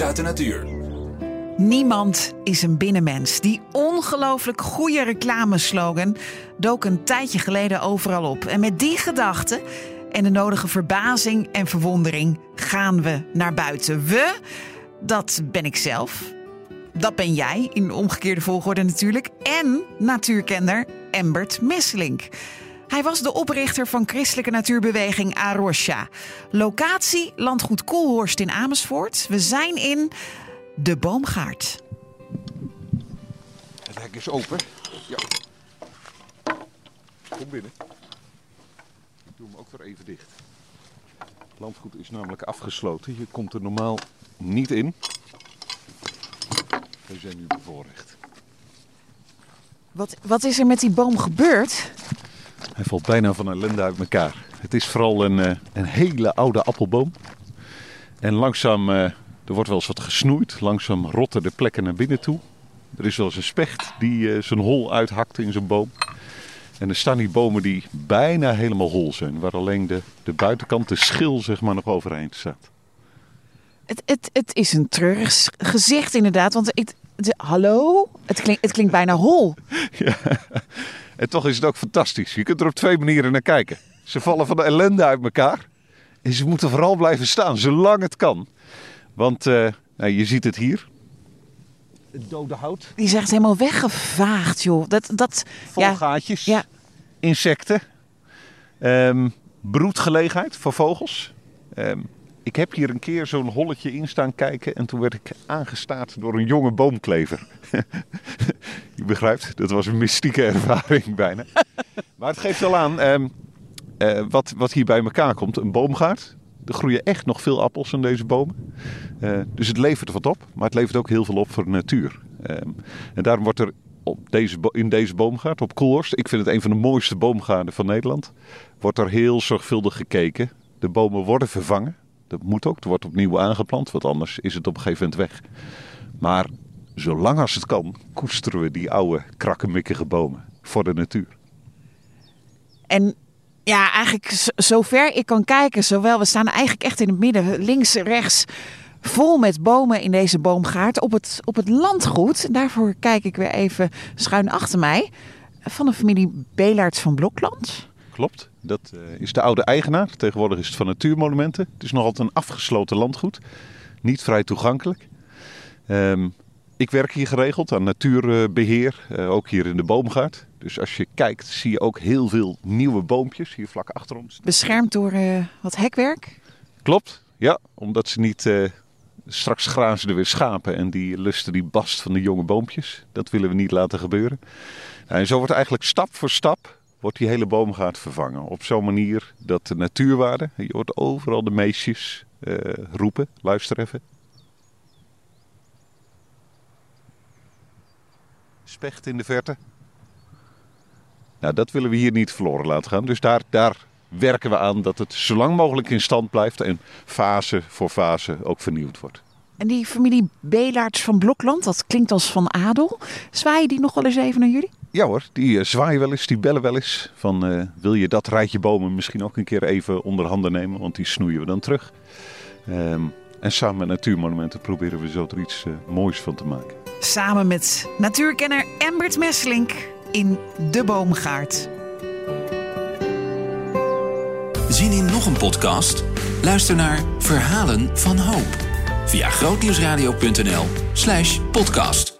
Uit de natuur. Niemand is een binnenmens. Die ongelooflijk goede reclameslogan dook een tijdje geleden overal op. En met die gedachte en de nodige verbazing en verwondering gaan we naar buiten. We, dat ben ik zelf. Dat ben jij, in omgekeerde volgorde natuurlijk. En natuurkenner Embert Messelink. Hij was de oprichter van christelijke natuurbeweging Arosha. Locatie Landgoed Koelhorst in Amersfoort. We zijn in de Boomgaard. Het hek is open. Ja. Kom binnen. Ik doe hem ook weer even dicht. Het landgoed is namelijk afgesloten. Je komt er normaal niet in. We zijn nu bevoorrecht. Wat, wat is er met die boom gebeurd? Hij valt bijna van ellende uit elkaar. Het is vooral een, eh, een hele oude appelboom. En langzaam, eh, er wordt wel eens wat gesnoeid. Langzaam rotten de plekken naar binnen toe. Er is wel eens een specht die eh, zijn hol uithakt in zijn boom. En er staan die bomen die bijna helemaal hol zijn. Waar alleen de, de buitenkant, de schil, zeg maar, nog overeind staat. Het, het, het is een treurig gezicht inderdaad. Want het- hallo? Het klinkt, het klinkt bijna hol. Ja. En toch is het ook fantastisch. Je kunt er op twee manieren naar kijken. Ze vallen van de ellende uit elkaar. En ze moeten vooral blijven staan, zolang het kan. Want eh, nou, je ziet het hier. Het dode hout. Die is echt helemaal weggevaagd, joh. Dat, dat, Vol ja, gaatjes. ja. Insecten. Ehm, broedgelegenheid voor vogels. Ehm, ik heb hier een keer zo'n holletje in staan kijken. En toen werd ik aangestaard door een jonge boomklever. je begrijpt, dat was een mystieke ervaring bijna. maar het geeft al aan ehm, eh, wat, wat hier bij elkaar komt. Een boomgaard. Er groeien echt nog veel appels aan deze bomen. Eh, dus het levert wat op, maar het levert ook heel veel op voor de natuur. Ehm, en daarom wordt er op deze, in deze boomgaard, op Koelhorst, ik vind het een van de mooiste boomgaarden van Nederland, wordt er heel zorgvuldig gekeken. De bomen worden vervangen. Dat moet ook. Er wordt opnieuw aangeplant, want anders is het op een gegeven moment weg. Maar zolang als het kan, koesteren we die oude, krakkemikkige bomen voor de natuur. En ja, eigenlijk zover ik kan kijken, zowel we staan eigenlijk echt in het midden, links, rechts, vol met bomen in deze boomgaard op het, op het landgoed. Daarvoor kijk ik weer even schuin achter mij. Van de familie Belaerts van Blokland. Klopt. Dat eh, is de oude eigenaar. Tegenwoordig is het van Natuurmonumenten. Het is nog altijd een afgesloten landgoed. Niet vrij toegankelijk. Ehm, ik werk hier geregeld aan natuurbeheer, eh, ook hier in de boomgaard. Dus als je kijkt zie je ook heel veel nieuwe boompjes hier vlak achter ons. Beschermd door eh, wat hekwerk. Klopt, ja. Omdat ze niet... straks grazen er weer schapen en die lusten die bast van de jonge boompjes. Dat willen we niet laten gebeuren. Nou, en zo wordt eigenlijk stap voor stap wordt die hele boomgaard vervangen. Op zo'n manier dat de natuurwaarde... Je hoort overal de meisjes eh, roepen. Luister even. Specht in de verte. Nou, dat willen we hier niet verloren laten gaan. Dus daar, daar werken we aan dat het zo lang mogelijk in stand blijft... en fase voor fase ook vernieuwd wordt. En die familie Belaerts van Blokland, dat klinkt als van adel. Zwaaien die nog wel eens even naar jullie? Ja hoor, die eh, zwaaien wel eens, die bellen wel eens. Van eh, wil je dat rijtje bomen misschien ook een keer even onder handen nemen, want die snoeien we dan terug. Ehm, en samen met Natuurmonumenten proberen we zo er iets eh, moois van te maken. Samen met natuurkenner Embert Messelink in de Boomgaard. Zien in nog een podcast? Luister naar Verhalen van Hoop via grootnieuwsradio.nl slash podcast.